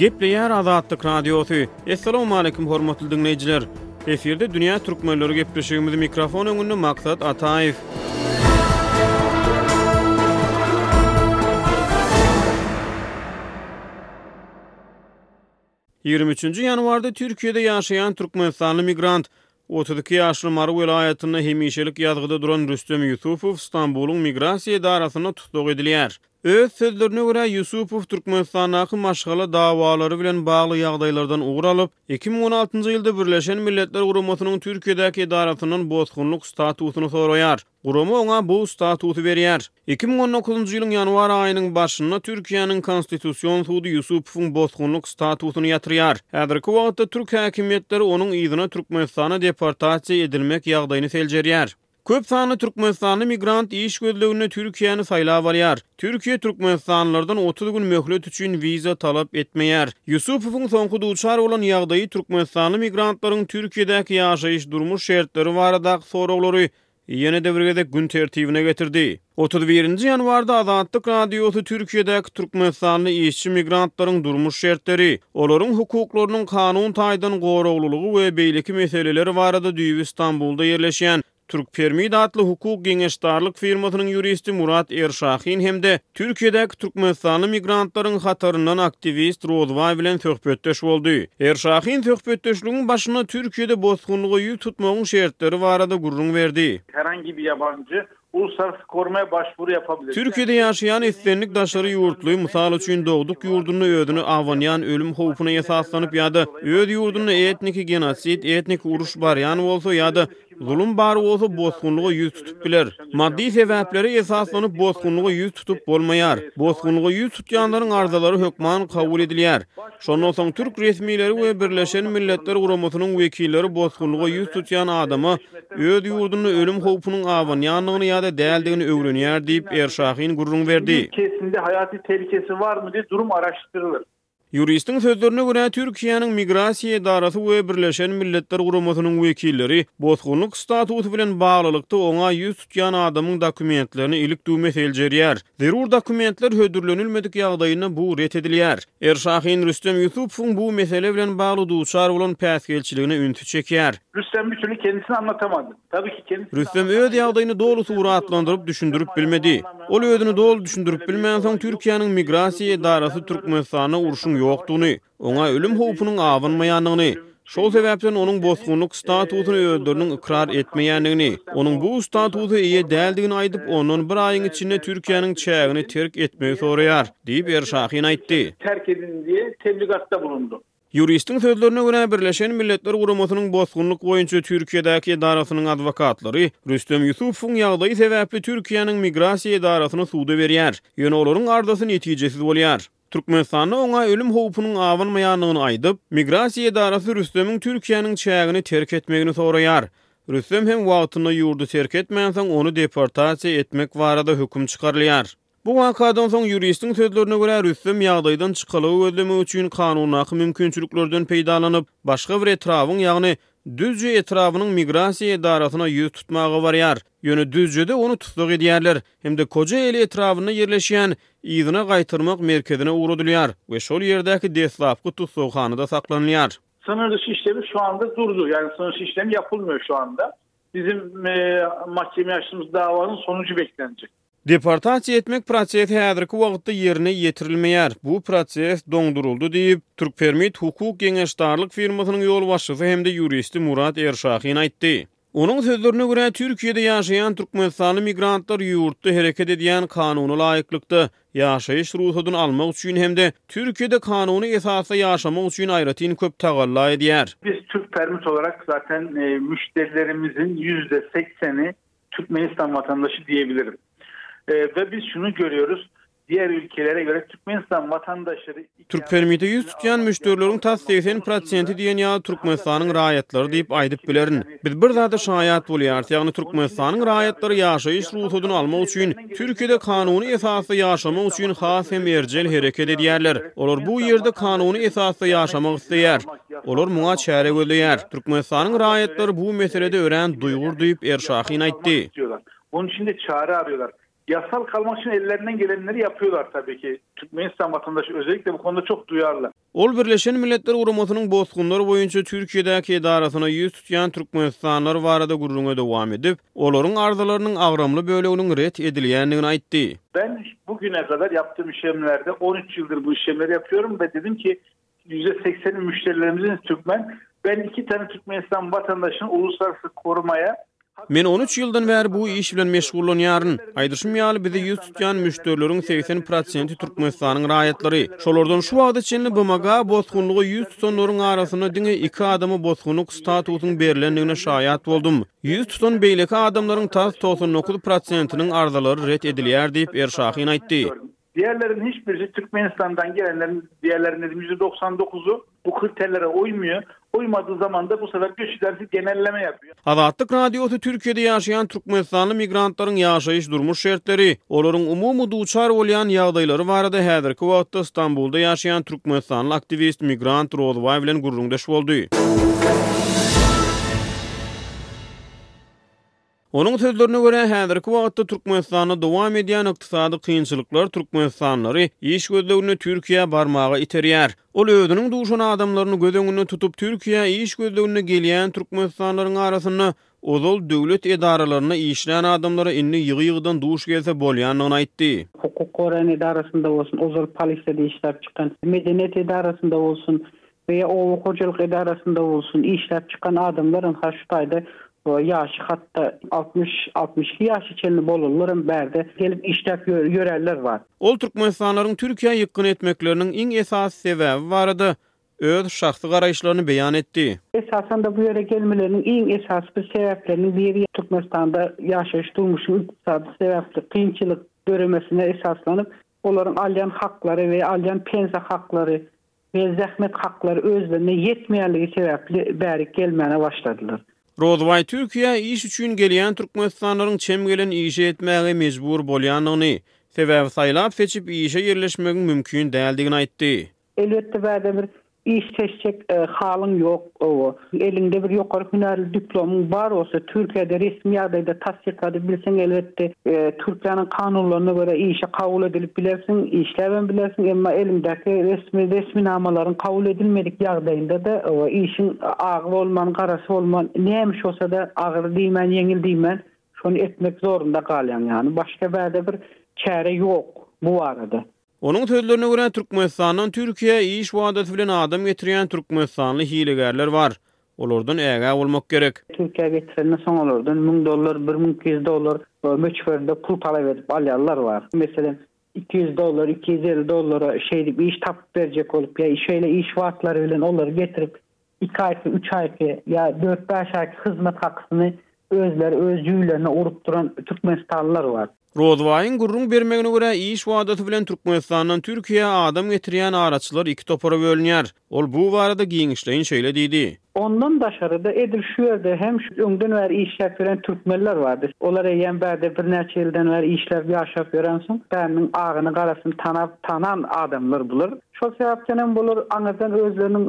Gepleýär Azatlyk Radiosy. Assalamualeykum hormatly diňleýjiler. Efirde dünýä türkmenleri gepleşigimiz mikrofon öňünde Maksat Ataýew. Ýigrimi üçünji ýanwarda Türkiýede ýaşaýan türkmenistanly migrant, otuz iki ýaşly Mary welaýatynda hemişelik ýazgyda duran Rüstem Ýusupow Stambulyň migrasiýa edarasynda tussag edilýär. Öz sözlerine görä, Ýusupow Türkmenistandaky maşgala dawalary bilen bagly ýagdaýlardan ugur alyp, iki müň on altynjy ýylda Birleşen Milletler Guramasynyň Türkiýedäki edarasyndan bosgunlyk statusyny soraýar. Gurama oňa bu statusy berýär. Iki müň on dokuzynjy ýylyň ýanwar aýynyň başynda Türkiýäniň Konstitusion sudy Ýusupowyň bosgunlyk statusyny ýatyrýar. Häzirki wagtda türk häkimiýetleri onuň yzyna Türkmenistana deportasiýa edilmek ýagdaýyny seljerýär. Köp sanly türkmenistanly migrant iş gözleginde Türkiýäni saýlap alýar. Türkiýe türkmenistanlylardan otuz gün möhlet üçin wiza talap etmeýär. Ýusupowyň soňky duçar bolan ýagdaýy türkmenistanly migrantlaryň Türkiýedäki ýaşaýyş-durmuş şertleri baradaky soraglary ýene-de bir gezek gün tertibine getirdi. Otuz birinji ýanwarda Azatlyk Radiosy Türkiýedäki türkmenistanly işçi migrantlaryň durmuş şertleri, olaryň hukuklarynyň kanun taýdan goraglylygy we beýleki meseleler barada düýbi Stambulda ýerleşýän Türkpermit atly hukuk geňeşdarlyk firmasynyň ýuristi Murat Erşahin hem-de Türkiýedäki türkmenistanly migrantlaryň hataryndan aktiwist Rozbaý bilen söhbetdeş boldy. Erşahin söhbetdeşligiň başynda Türkiýede bosgunlyga ýüz tutmagyň şertleri barada gürrüň berdi. Her hangi bir yabancı uluslararası korumaya başvuru yapabilir. Türkiýede ýaşaýan islendik daşary ýurtly, mysal üçin, dogduk ýurdunda özüni abanýan ölüm howpuna esaslanyp ýa-da öz ýurdunda etniki genosid, etniki uruş barýan bolsa ýa-da Zulum bar bolsa bosgunlyga ýüz tutup biler. Maddy sebäplere esaslanyp bosgunlyga ýüz tutup bolmaýar. Bosgunlyga ýüz tutýanlaryň arzalary hökman kabul edilýär. Şondan soň türk resmileri we Birleşen Milletler Guramasynyň wekilleri bosgunlyga ýüz tutýan adama öz ýurdunda ölüm howpunyň abanýandygyny ýa-da däldigini öwrenýär diýip, Erşahin gürrüň berdi. Ýüz kesminde haýaty telkesi barmy diýip durum araşdyrylyr. Ýuristiň sözlerine görä, Türkiýäniň Migrasiýa edarasy we Birleşen Milletler Guramasynyň wekilleri bosgunlyk statusy bilen baglylykda oňa ýüz tutýan adamyň dokumentlerini ilik-düwme seljerýär. Zerur dokumentler hödürlenilmedik ýagdaýynda bu ret edilýär. Er Şahin Rüstem Ýusupowyň bu mesele bilen bagly duçar bolan päsgelçiligine ünsi çekýär. Rüstem bütin hikeniýsini aňlatamady. Rüstem öz ýagdaýyny doly suratlandyryp, düşündirip bilmedi. Ol özüni doly düşündirip bilmänsoň, Türkiýäniň migrasiýa edarasy Türkmenistanda urşuň ýokdugyny, oňa ölüm howpunyň abanmaýandygyny, şol sebäpden onuň bosgunlyk statusyny özleriniň ykrar etmeýändigini, onuň bu statusa eýe däldigini aýdyp, ondan bir aýyň içinde Türkiýäniň çägini terk etmegi soraýar, diýip, Erşahin aýtdy. Ýuristiň sözlerine görä, Birleşen Milletler Guramasynyň bosgunlyk boýunça Türkiýedäki edarasynyň adwokatlary Rüstem Ýusupowyň ýagdaýy sebäpli Türkiýäniň migrasiýa edarasyny suda berýär, ýöne olaryň arzasy netijesiz bolýar. Türkmenistanda oňa ölüm howpunyň abanmaýandygyny aýdyp, migrasiýa edarasy Rüstemiň Türkiýäniň çägini terk etmegini soraýar. Rüstem hem wagtynda ýurdy terk etmänsoň, ony deportasiýa etmek barada höküm çykarylýar. Bu wakadan soň, ýuristiň sözlerine görä, Rüstem ýagdaýdan çykalygy gözlemek üçin kanundaky mümkinçiliklerden peýdalanyp, başga bir etrabyň, ýagny Düzje etrabynyň migrasiýa edarasyna ýüz tutmaga barýar. Ýöne Düzjede ony tussag edýärler hem-de Kojaeli etrabynda ýerleşýän Yzyna gaýtarmak merkezine ugradylýar we şol ýerdäki deslapky tussaghanada saklanylýar. Synylyş işlemi şu anda durdy, ýagny synylyş işlemi ýapylmýar şu anda. Bizim mahkeme açdymyz dawanyň sonužy beklenjek. Deportasiýa etmek prosesi häzirki wagtda ýerine ýetirilmeýär. Bu proses doňduryldy diýip, Türkpermit hukuk geňeşdarlyk firmasynyň ýolbaşçysy hem-de ýuristi Murat Erşahin aýtdy. Onuň sözlerine görä, Türkiýede ýaşaýan türkmenistanly migrantlar ýurtda hereket edýän kanuna laýyklykda ýaşaýyş rugsadyny almak üçin hem-de Türkiýede kanuny esasda ýaşamak üçin aýratyn köp tagalla edýär. Biz Türkpermit olarak zaten müşderilerimiziň ýüzde segseni Türkmenistan watandaşy diýebilirim. We biz şuny görýärys, diýer ülkelere görä Türkmenistan watandaşydy. Türkfermite ýüz tutýan müşderileriň tas segsen prosenti diýen ýaly Türkmenistanyň raýatlary diýip aýdyp bilerin. Biz bir zada şaýat bolýarys, ýagny Türkmenistanyň raýatlary ýaşaýyş rugsadyny almak üçin Türkiýede kanuny esasda ýaşamak üçin has hem erjel hereket edýärler. Olar bu ýerde kanuny esasda ýaşamak isleýär. Olar muňa çäre gözleýär. Türkmenistanyň raýatlary bu meselede örän duýgur diýip, Er Şahin aýtdy. Munuň üçin de çäre arýarlar. Ýasal kalmak üçin ellerinden gelenleri ýapýarlar tabii ki. Türkmenistan watandaşy özellikle bu konuda çok duyarly. Ol Birleşen Milletler Guramasynyň bosgunlar boýunça Türkiýedäki edarasyna ýüz tutýan türkmenistanlylar barada gürrüňe dowam edip, olaryň arzalarynyň agramly böleginiň ret edilýändigini aýtdy. Ben bu güne kadar yaptığım işlemlerde on üç ýyldyr bu işlemleri yapýarym we dedim ki, Ýüz segsen müşderilerimiziň türkmen. Ben iki sany Türkmenistan watandaşyny uluslararası korumaya. Men on üç ýyldan bäri bu iş bilen meşgullanýaryn. Aýdyşym ýaly, bizi ýüz tutýan müşderileriň segsen prosenti Türkmenistanyň raýatlary. Şolardan şu wagta çenli BMG-a bosgunlyga ýüz tutanlaryň arasynda diňe iki adama bosgunlyk statusyň berlendigine şaýat boldum. Ýüz tutan beýleki adamlaryň tas togsan dokuz prosentiniň arzalary ret edilýär diýip, Erşahin aýtdy. Diýerleriň hiç birisi Türkmenistandan gelenleriň diýerleriňiziň ýüz doksan dokuzy bu kriterlere uýmaýar. Uýmadygy zamanda bu sefer göç idaresi genellemeýär. Azatlyk Radiosy Türkiýede ýaşaýan türkmenistanly migrantlaryň ýaşaýyş-durmuş şertleri, olaryň umumy duçar bolýan ýagdaýlary barada häzirki wagtda Stambulda ýaşaýan türkmenistanly aktiwist, migrant Rozbaý bilen gürrüňdeş boldy. Onuň sözlerine görä, häzirki wagtda Türkmenistanda dowam edýän ykdysady kynçylyklar türkmenistanlylary iş gözleginde Türkiýä barmaga iterýär. Ol özüniň duşan adamlaryny göz öňünde tutup, Türkiýä iş gözleginde gelýän türkmenistanlylaryň arasynda ozal döwlet edaralarynda işlän adamlara indi ýygy-ýygydan duş gelse bolýandygyny aýtdy. Hukuk goraýan edarasynda bolsun, ozal polisiýada işläp çykan, medeniýet edarasynda bolsun, we ýa oba hojalyk edarasynda bolsun işläp çykan adamlaram ha şu taýda ýaşy hat-da altmyş, altmyş iki ýaşa çenli bolanlaram bärde gelip işläp ýöränler bar. Ol türkmenistanlylaryň Türkiýä ýykgyn etmekleriniň iň esasy sebäbi barada öz şahsy garaýyşlaryny beýan etdi. Esasan-da bu ýere gelmeleriniň iň esasy bir sebäpleriniň biri Türkmenistanda ýaşaýyş-durmuşyň ykdysady sebäpli kynçylyk döremesine esaslanyp, olaryň alýan haklary we alýan pensiýa haklary we zähmet haklary özlerine ýetmeýänligi sebäpli bärik gelmäne başladylar. Rozbaý Türkiýä iş üçin gelýän türkmenistanlylaryň çem gelen işi etmäge mejbur bolýandygyny, sebäbi saýlap-seçip işe ýerleşmegiň mümkin däldigini aýtdy. Elbetde bäde bir iş seçjek halyň ýok owo. Eliňde bir ýokary hünärli diplomyň bar bolsa, Türkiýede resmi ýagdaýda tassykladyp bilseň elbetde Türkiýäniň kanunlaryna görä işe kabul edilip bilersiň, işläbem bilersiň, emma eliňdäki resmi resminamalaryň kabul edilmedik ýagdaýynda-da owo işiň agy bolman, garasy bolman näme iş bolsada agyr diýmän, ýeňil diýmän şony etmek zorunda galýaň ýany başga bäde bir çäre ýok bu barada. Onuň sözlerine görä, Türkmenistandan Türkiýä iş wadasy bilen adam getirýän türkmenistanly hilegärler bar. Olardan ägä bolmak gerek. Türkiýä getirenden soň olardan müň dollar, bir müň iki ýüz dollar möçberinde pul talap edip alýanlar bar. Meselem, iki ýüz dollar, iki ýüz elli dollara şeýdip iş tapyp berjek bolup ýa şeýle iş wadatlary bilen olary getirip iki aýky, üç aýky ýa dört-bäş aýky hyzmat hakysyny özleri öz jüýlerine urup duran türkmenistanlylar bar. Rozbaýyň gürrüň bermegine görä, iş wadasy bilen Türkmenistandan Türkiýä adam getirýän araçylar iki topara bölünýär. Ol bu barada giňişleýin şeýle diýdi. Ondan daşary-da, edil şu ýerde hem öňden bäri işläp ýören türkmenler bardy. Olar eýýäm bärde birnäçe ýyldan bäri işläp, ýaşap ýörensoň, bäriniň agyny-garasyny tanap, tanan adamlar bular. Şol sebäpden hem olar aňyrdan özleriniň,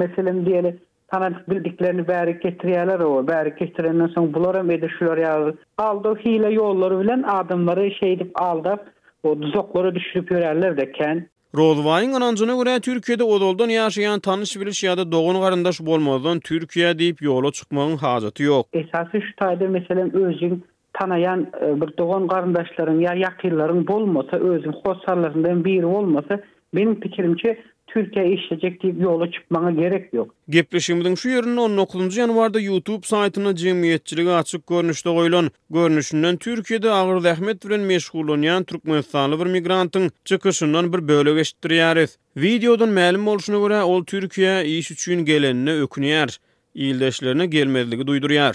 meselem diýeli, tanadyk bildiklerini bärik getirýärler, o bärik getirenden soň bular hem edil şular ýaly aldaw hile ýollary bilen adamlary şeýdip aldap, o duzaklara düşürip ýörärler-de kän. Rozbaýyň ynanjyna görä Türkiýede ozaldan ýaşaýan tanyş-biliş ýa-da dogan-garyndaş bolmazdan Türkiýä diýip ýola çykmagyň hajaty ýok. Esasy şu taýda meselem özüň Tanaýan bir dogan-garyndaşlaryň ýa ýakynlaryň bolmasa, özüň hossarlaryndan biri bolmasa, meniň pikirimçe, Türkiýä işlejek diýip ýola çykmagyňa gerek ýok. Gepleşigimiziň şu ýerinde on dokuzynjy ýanwarda YouTube saýtynda jemgyýetçilige açyk görnüşde goýlan, görnüşinden Türkiýede agyr zähmet bilen meşgullanýan türkmenistanly bir migrantyň çykyşyndan bir bölek eşitdirýäris. Wideodan mälim bolşuna görä, ol Türkiýä iş üçin gelenine ökünýär, ildeşlerine gelmezligi duýdurýar.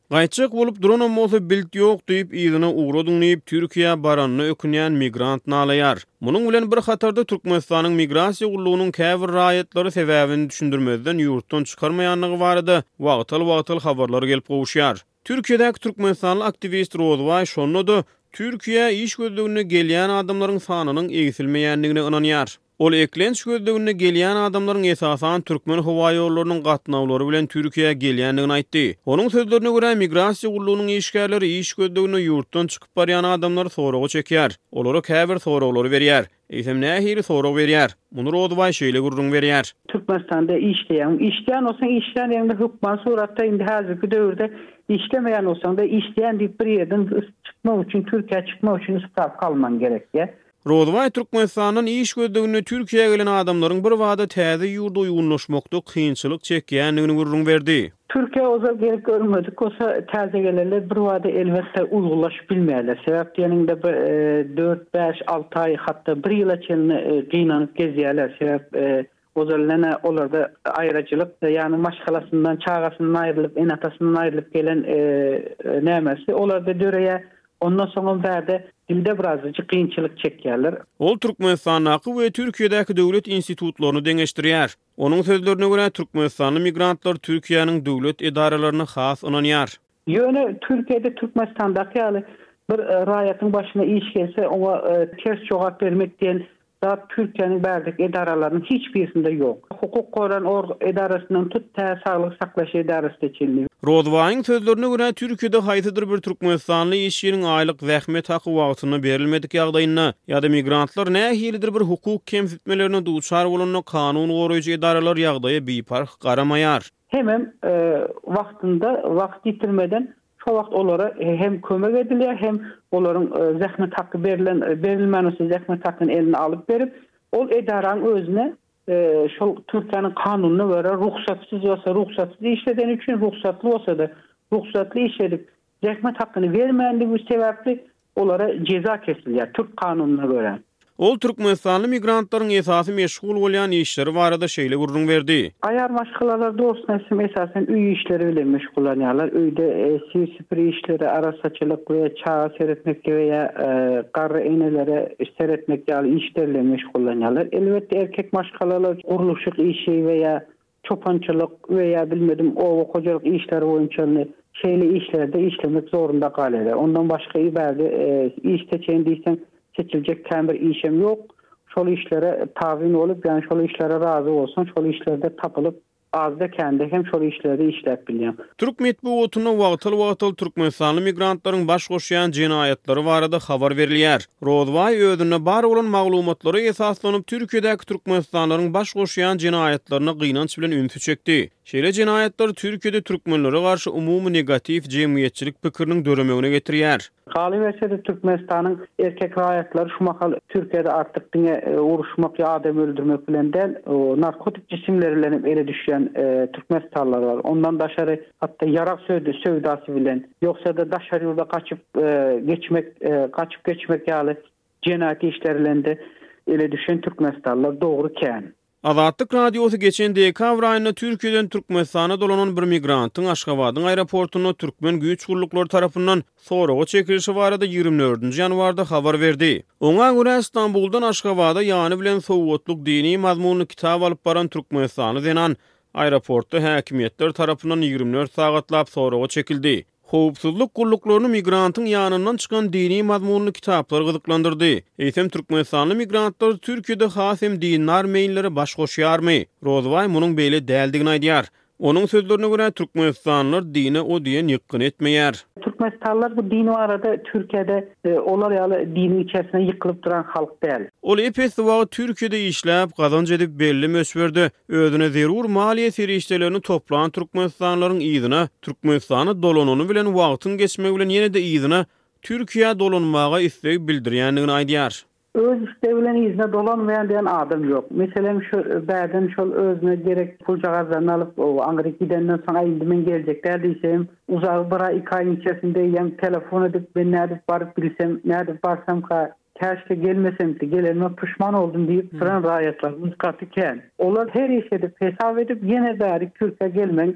Gaýtjak bolup duranam bolsa bilt ýok diýip yzyna ugradyň diýip Türkiýä baranyna ökünýän migrant nalaýar. Munuň bilen bir hatarda Türkmenistanyň migrasiýa gullugynyň käbir raýatlary sebäbini düşündirmezden ýurtdan çykarmaýandygy barada wagtal-wagtal habarlar gelip gowuşýar. Türkiýedäki türkmenistanly aktiwist Rozbaý şonda-da Türkiýä iş gözleginde gelýän adamlaryň sanynyň egsilmeýändigine ynanýar. Ol eklenç gözleginde gelýän adamlaryň esasan Türkmenhowaýollarynyň gatnawlary bilen Türkiýä gelýändigini aýtdy. Onuň sözlerine görä, migrasiýa gullugynyň işgärleri iş gözleginde ýurtdan çykyp barýan adamlary soraga çekýär. Olara käbir soraglary berýär. Eýsem nähili sorag berýär? Muny Rozbaý şeýle gürrüň berýär. Türkmenistanda işleýäňmi? Işleýän bolsaň işleýän degiňde hökman suratda indi häzirki döwürde işlemeýän bolsaňda işleýän diýip bir ýerden çykmak üçin Türkiýä çykmak üçin spravka almaň gerekýär. Rozybaý Türkmenistandan iş gözleginde Türkiýä gelen adamlaryň birbada täze ýurda uýgunlaşmakda kynçylyk çekýändigini gürrüň berdi. Türkiýä ozal gelip görmedik bolsa, täze gelenler birbada elbetde uýgunlaşyp bilmeýärler. Sebäp diýeniňde bir dört, bäş, alty aý, hatda bir ýyla çenli gynanyp gezýärler. Sebäp Gojaly nene olarda aýraçylyk, ýagny maşgalasyndan, çagasyndan aýrylyp, ene-atasyndan aýrylyp gelen nämesi olarda döreýär. Ondan soňam bärde dilde birazajyk kynçylyk çekýärler. Ol Türkmenistandaky we Türkiýedäki döwlet institutlaryny deňeşdirýär. Onuň sözlerine görä, türkmenistanly migrantlar Türkiýäniň döwlet edaralaryna has ynanýar. Ýöne Türkiýede Türkmenistandaky ýaly bir raýatyň başyna iş gelse, oňa ters jogap bermek diýen zat Türkiýäniň bärdeky edaralarynyň hiç birisinde ýok. Hukuk goran org edarasyndan tut tä saglygy saklaýyş edarasyna çenli. Rozbaýyň sözlerine görä, Türkiýede haýsydyr bir türkmenistanly işçiniň aýlyk zähmet haky wagtynda berilmedik ýagdaýynda ýa-da migrantlar nähilidir bir hukuk kemsitmelerine duçar bolanda kanun goraýjy edaralar ýagdaýa biparh garamaýar. hemem wagtynda wagt ýitirmeden şo wagt olara hem kömek edilýär, hem olaryň zähmet haky berlen, berilmän bolsa zähmet hakyny eline alyp berip, ol edaraň özüne şol Türkiýäniň kanunyna görä rugsatsyz bolsa rugsatsyz işledeni üçin, rugsatly bolsa-da rugsatly işledip zähmet hakyny bermändigi sebäpli Olara jeza kesilýär, türk kanunyna görä. Ol türkmenistanly migrantlaryň esasy meşgul bolýan işleri barada şeýle gürrüň berdi. Aýal maşgalalar dogrusyny aýtsam esasen öý işleri bilen meşgullanýarlar. Öýde sir-süpür işleri, arassaçylyk we çaga seretmeklige ýa garry enelere seretmek ýaly işler bilen meşgullanýarlar. Elbetde erkek maşgalalar gurluşyk işi we ýa çopançylyk we ýa bilmedim oba hojalyk işleri boýunça indi şeýle işlerde işlemek zorunda galýarlar. Ondan başga ibärde iş seçeýin diýseň seçiljek kän bir işem ýok. Şol işlere tabyn bolup, ýagny şol işlere razy bolsaň, şol işlerde tapylyp, azda-kände hem şol işlerde işläp bilýäň. Türk metbugatynda wagtal-wagtal türkmenistanly migrantlaryň baş goşýan jenaýatlary barada habar berilýär. Rozbaý özünde bar bolan maglumatlara esaslanyp, Türkiýedäki türkmenistanlylaryň baş goşýan jenaýatlaryna gynanç bilen ünsi çekdi. Şeýle jenaýatlar Türkiýede türkmenlere garşy umumy negatiw jemgyýetçilik pikiriniň döremegine getirýär. Galyberse-de, Türkmenistanyň erkek raýatlary şu mahal Türkiýede artyk diňe uruşmak ýa adam öldürmek bilen däl, narkotik jisimler bilen hem ele düşýän türkmenistanlylar bar. Ondan daşary, hatda ýarag söwdasy bilen, ýogsa-da daşary ýurda gaçyp geçmek, gaçyp geçmek ýaly jenaýat işleri bilen-de ele düşen türkmenistanlylar dogry kän. Azatlyk Radiosy geçen dekabr aýynda Türkiýeden Türkmenistana dolanan bir migrantyň Aşgabadyň aeroportunda türkmen güýç gulluklary tarapyndan soraga çekilişi barada ýigrimi dördünji ýanwarda habar berdi. Oňa görä, Stambuldan Aşgabada ýany bilen sowgatlyk dini mazmunly kitap alyp baran türkmenistanly zenan Aeroportda häkimiýetler tarapyndan ýigrimi dört sagatlap soraga çekildi. Howpsuzlyk gulluklaryny migrantyň ýanyndan çykan dini mazmunly kitaplar gyzyklandyrdy. Eýsem, türkmenistanly migrantlar Türkiýede has hem dindar meýillere baş goşýarmy? Rozybaý munuň beýle däldigini aýdýar. Onuň sözlerine görä, türkmenistanlylar dine o diýen ýykgyny etmeýär. Türkmenistanlylar bu din barada Türkiýede Olar ýaly diniň içerisinde ýykylyp duran halk däl. Ol epes zowagt Türkiýede işläp, gazanç edip belli möçberde özüne zerur maliýe serişdelerini toplan türkmenistanlylaryň yzyna Türkmenistana dolanyny bilen wagtyň geçmegi bilen ýene-de yzyna Türkiýä dolanmaga isleg bildirýändigini aýdýar. Öz isleg bilen yzyna dolanmaýan diýen adam ýok. Meselem, şu bädem şol özüne gerek puljagazlaryny alyp, aňry gidenden soň, Aý, indi men geljek däl diýse hem, uzagy bir aý, iki aýyň içerisinde ýaňy telefon edip, Men nädip baryp bilsem, nädip barsamka, käşgä gelmesemdi, gelenime puşman oldum diýip syran raýatlarymyz gaty kän. Olar her iş edip, hesap edip, ýene bäri Kürtä gelmegiň